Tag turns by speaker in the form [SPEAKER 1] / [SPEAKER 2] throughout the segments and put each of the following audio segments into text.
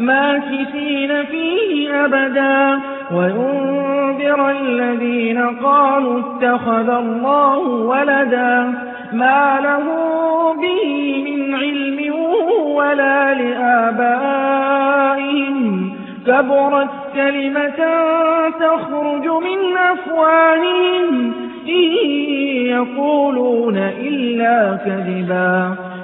[SPEAKER 1] ماكثين فيه أبدا. وينذر الذين قالوا اتخذ الله ولدا ما له به من علم ولا لآبائهم. كبرت كلمة تخرج من أفواههم إن يقولون إلا كذبا.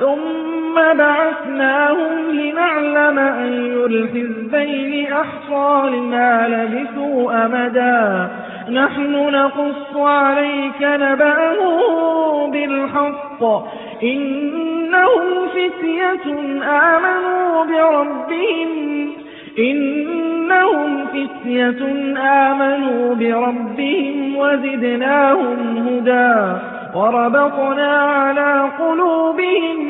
[SPEAKER 1] ثم بعثناهم لنعلم أي الحزبين أحصى لما لبثوا أمدا نحن نقص عليك نبأهم بالحق. إنهم فتية آمنوا بربهم. إنهم فتية آمنوا بربهم وزدناهم هدى. وربطنا على قلوبهم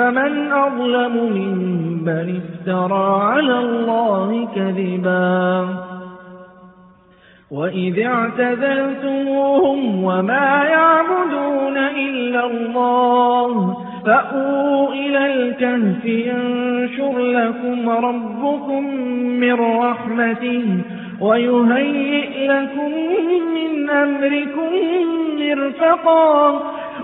[SPEAKER 1] فمن أظلم ممن افترى على الله كذبا. وإذ اعتزلتموهم وما يعبدون إلا الله فأووا إلى الكهف ينشر لكم ربكم من رحمته ويهيئ لكم من أمركم مرفقا.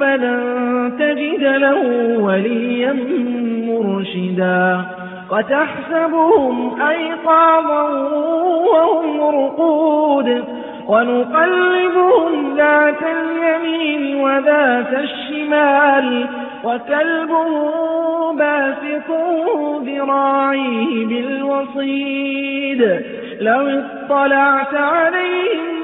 [SPEAKER 1] فلن تجد له وليا مرشدا. وتحسبهم أيقاظا وهم رقود. ونقلبهم ذات اليمين وذات الشمال. وكلبهم باسط ذراعيه بالوصيد. لو اطلعت عليهم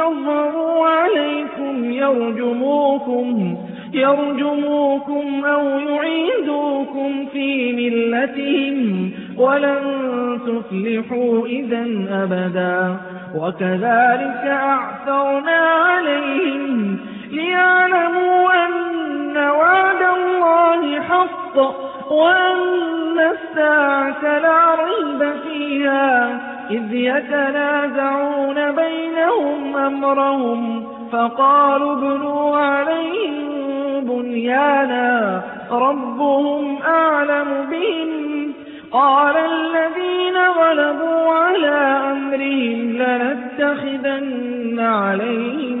[SPEAKER 1] يظهروا عليكم يرجموكم يرجموكم أو يعيدوكم في ملتهم ولن تفلحوا إذا أبدا. وكذلك أعثرنا عليهم ليعلموا أن وعد الله حق وأن الساعة لا ريب فيها. إذ يتنازعون بينهم أمرهم فقالوا ابنوا عليهم بنيانا ربهم أعلم بهم قال الذين غلبوا على أمرهم لنتخذن عليهم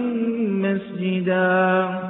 [SPEAKER 1] مسجدا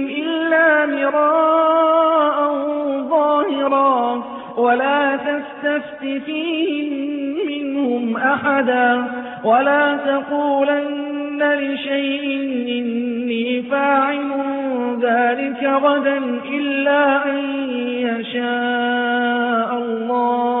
[SPEAKER 1] مراء ظاهرا ولا تستفت فيهم منهم أحدا ولا تقولن لشيء إني فاعل ذلك غدا إلا أن يشاء الله.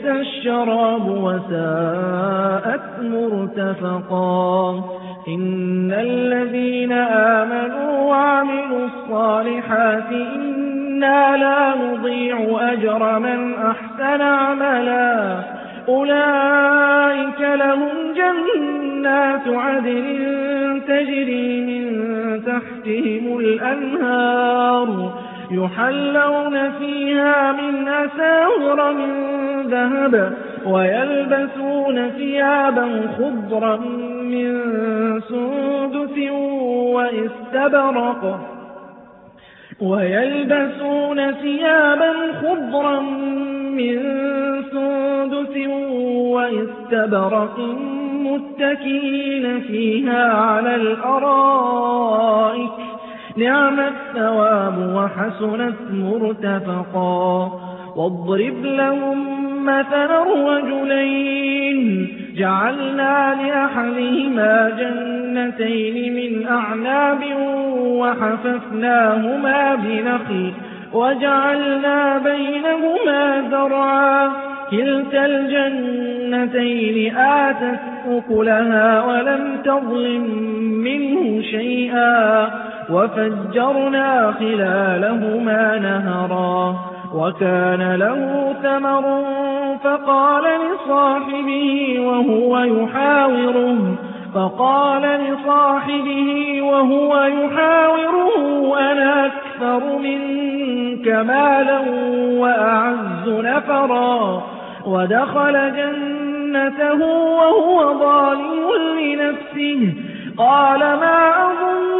[SPEAKER 1] بئس الشراب وساءت مرتفقا. إن الذين آمنوا وعملوا الصالحات إنا لا نضيع أجر من أحسن عملا. أولئك لهم جنات عدن تجري من تحتهم الأنهار. يحلون فيها من أساور من ذهب ويلبسون ثيابا خضرا من سندس وإستبرق ويلبسون ثيابا خضرا من سندس وإستبرق متكين فيها على الأرائك نعم الثواب وحسنت مرتفقا. واضرب لهم مثلا رجلين جعلنا لأحدهما جنتين من أعناب وحففناهما بنخل. وجعلنا بينهما زرعا كلتا الجنتين آتت أكلها ولم تظلم منه شيئا. وفجرنا خلالهما نهرا وكان له ثمر فقال لصاحبه وهو يحاوره فقال لصاحبه وهو يحاوره أنا أكثر منك مالا وأعز نفرا؟ ودخل جنته وهو ظالم لنفسه. قال ما أظن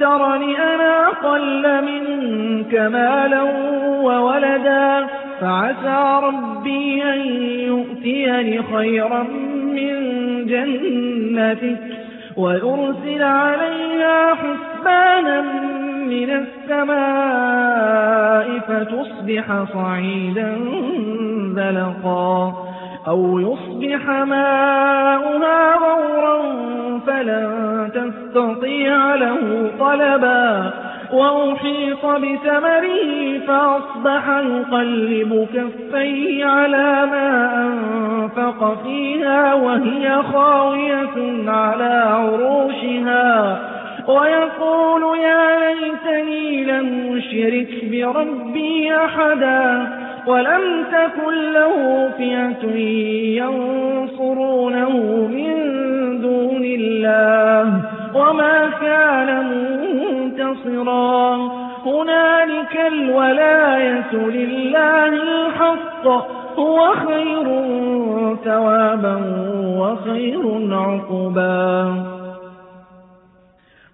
[SPEAKER 1] ترني أنا أقل منك مالا وولدا فعسى ربي أن يؤتيني خيرا من جنتك ويرسل عليها حسبانا من السماء فتصبح صعيدا ذلقا أو يصبح ماؤها غورا فلن تستطيع له طلبا. وأحيط بثمره فأصبح يقلب كفيه على ما أنفق فيها وهي خاوية على عروشها. ويقول يا ليتني لم أشرك بربي أحدا ولم تكن له فئة ينصرونه من الله وما كان منتصرا. هنالك الولاية لله الحق هو خير ثوابا وخير عقبا.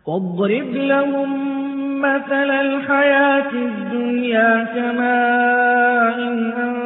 [SPEAKER 1] واضرب لهم مثل الحياة الدنيا كماء إن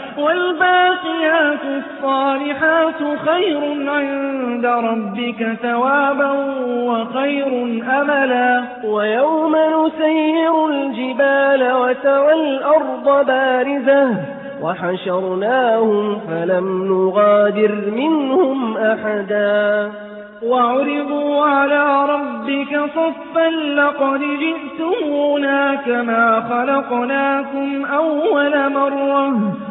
[SPEAKER 1] والباقيات الصالحات خير عند ربك ثوابا وخير أملا.
[SPEAKER 2] ويوم نسير الجبال وترى الأرض بارزة وحشرناهم فلم نغادر منهم أحدا.
[SPEAKER 1] وعرضوا على ربك صفا لقد جئتمونا كما خلقناكم أول مرة.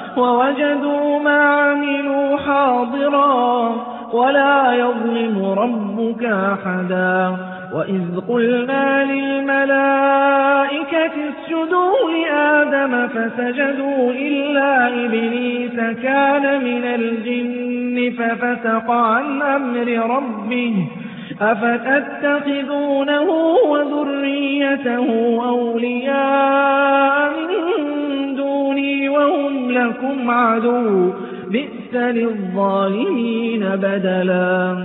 [SPEAKER 1] ووجدوا ما عملوا حاضرا ولا يظلم ربك أحدا. وإذ قلنا للملائكة اسجدوا لآدم فسجدوا إلا إبليس كان من الجن ففتق عن أمر ربه أفتتخذونه وذريته أولياء من وهم لكم عدو بئس للظالمين بدلا.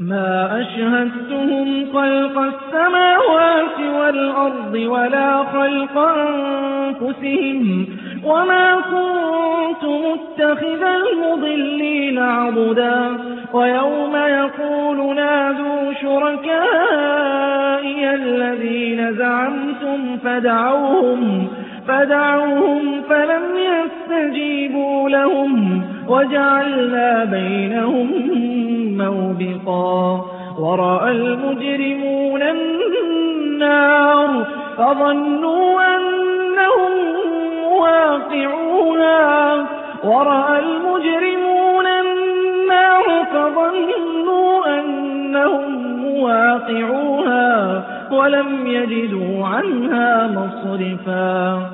[SPEAKER 1] ما أشهدتهم خلق السماوات والأرض ولا خلق أنفسهم وما كنت متخذ المضلين عضدا ويوم يقول نادوا شركائي الذين زعمتم فدعوهم فدعوهم فلم يستجيبوا لهم وجعلنا بينهم موبقا ورأى المجرمون النار فظنوا أنهم واقعوها ورأى المجرمون النار فظنوا أنهم واقعوها ولم يجدوا عنها مصرفا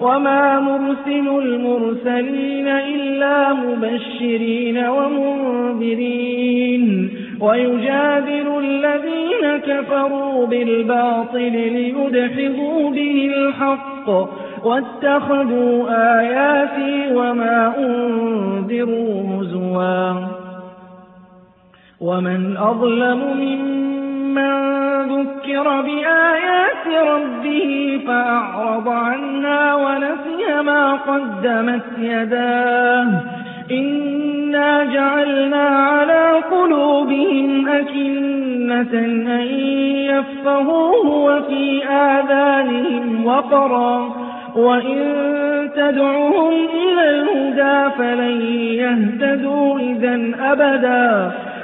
[SPEAKER 1] وما نرسل المرسلين إلا مبشرين ومنذرين. ويجادل الذين كفروا بالباطل ليدحضوا به الحق واتخذوا آياتي وما أنذروا هزوا. ومن أظلم ممن ذكر بآيات ربه فأعرض عنها ونسي ما قدمت يداه. إنا جعلنا على قلوبهم أكنة أن يفقهوه وفي آذانهم وقرا. وإن تدعهم إلى الهدى فلن يهتدوا إذا أبدا.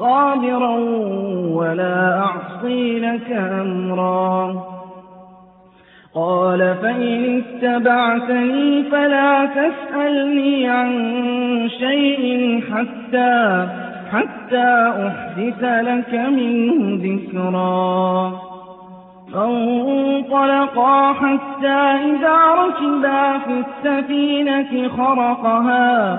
[SPEAKER 1] صابرا ولا أعصي لك أمرا. قال فإن اتبعتني فلا تسألني عن شيء حتى حتى أحدث لك منه ذكرا. فانطلقا حتى إذا ركبا في السفينة خرقها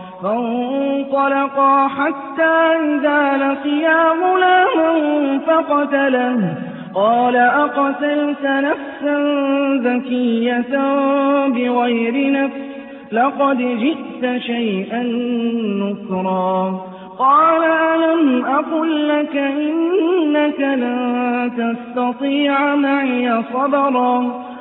[SPEAKER 1] فانطلقا حتى إذا لقيا غلاما فقتله. قال أقتلت نفسا ذكية بغير نفس؟ لقد جئت شيئا نكرا. قال ألم أقل لك إنك لن تستطيع معي صبرا؟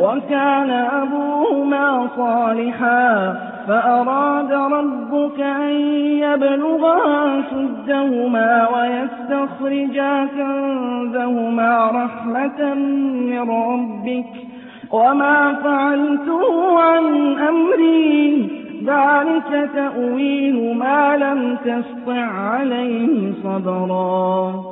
[SPEAKER 1] وكان أبوهما صالحا فأراد ربك أن يبلغا شدهما ويستخرجا كنزهما رحمة من ربك. وما فعلته عن أمري ذلك تأويل ما لم تسطع عليه صبرا.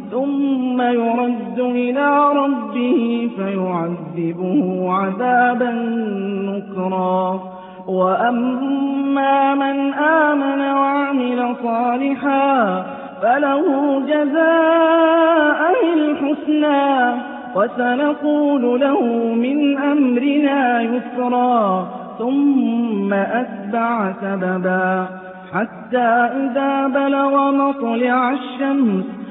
[SPEAKER 1] ثم يرد إلى ربه فيعذبه عذابا نكرا. وأما من آمن وعمل صالحا فله جزاء الحسنى وسنقول له من أمرنا يسرا. ثم أتبع سببا حتى إذا بلغ مطلع الشمس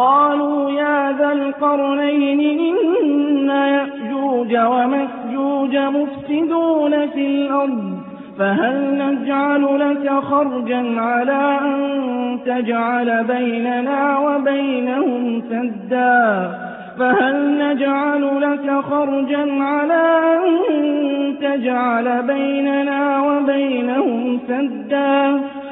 [SPEAKER 1] قالوا يا ذا القرنين إن يأجوج ومأجوج مفسدون في الأرض فهل نجعل لك خرجا على أن تجعل بيننا وبينهم سدا؟ فهل نجعل لك خرجا على أن تجعل بيننا وبينهم سدا؟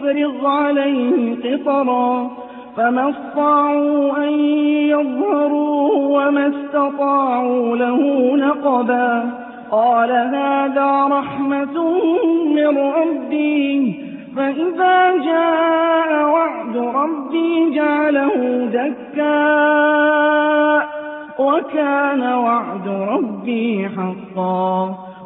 [SPEAKER 1] أفرغ عليه قطرا فما استطاعوا أن يظهروه وما استطاعوا له نقبا قال هذا رحمة من ربي فإذا جاء وعد ربي جعله دكا وكان وعد ربي حقا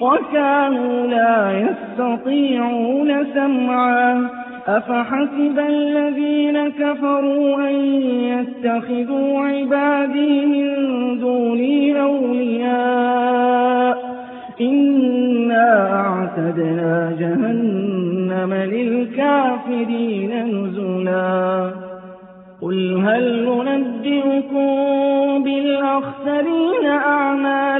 [SPEAKER 1] وكانوا لا يستطيعون سمعا. أفحسب الذين كفروا أن يتخذوا عبادي من دوني أولياء. إنا أعتدنا جهنم للكافرين نزلا. قل هل ننبئكم بالأخسرين أعمالا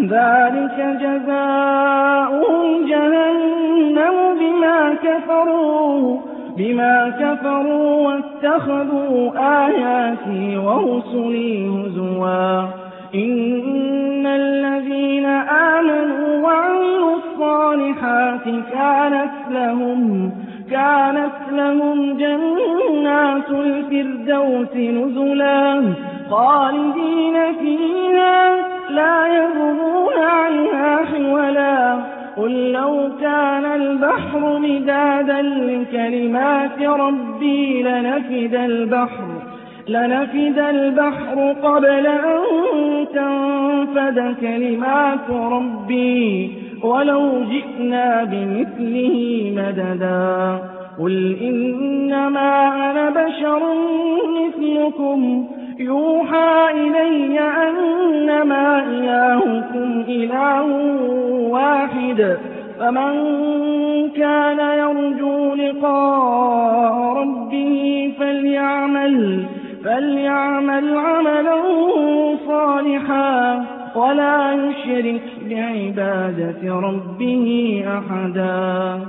[SPEAKER 1] ذلك جزاؤهم جهنم بما كفروا بما كفروا واتخذوا آياتي ورسلي هزوا. إن الذين آمنوا وعملوا الصالحات كانت لهم كانت لهم جنات الفردوس نزلا خالدين فيها لا يبغون عنها حولا. قل لو كان البحر مدادا لكلمات ربي لنفد البحر لنفد البحر قبل أن تنفد كلمات ربي. ولو جئنا بمثله مددا. قل إنما أنا بشر مثلكم. يوحى إلي أنما إلهكم إله واحد فمن كان يرجو لقاء ربه فليعمل فليعمل عملا صالحا ولا يشرك بعبادة ربه أحدا.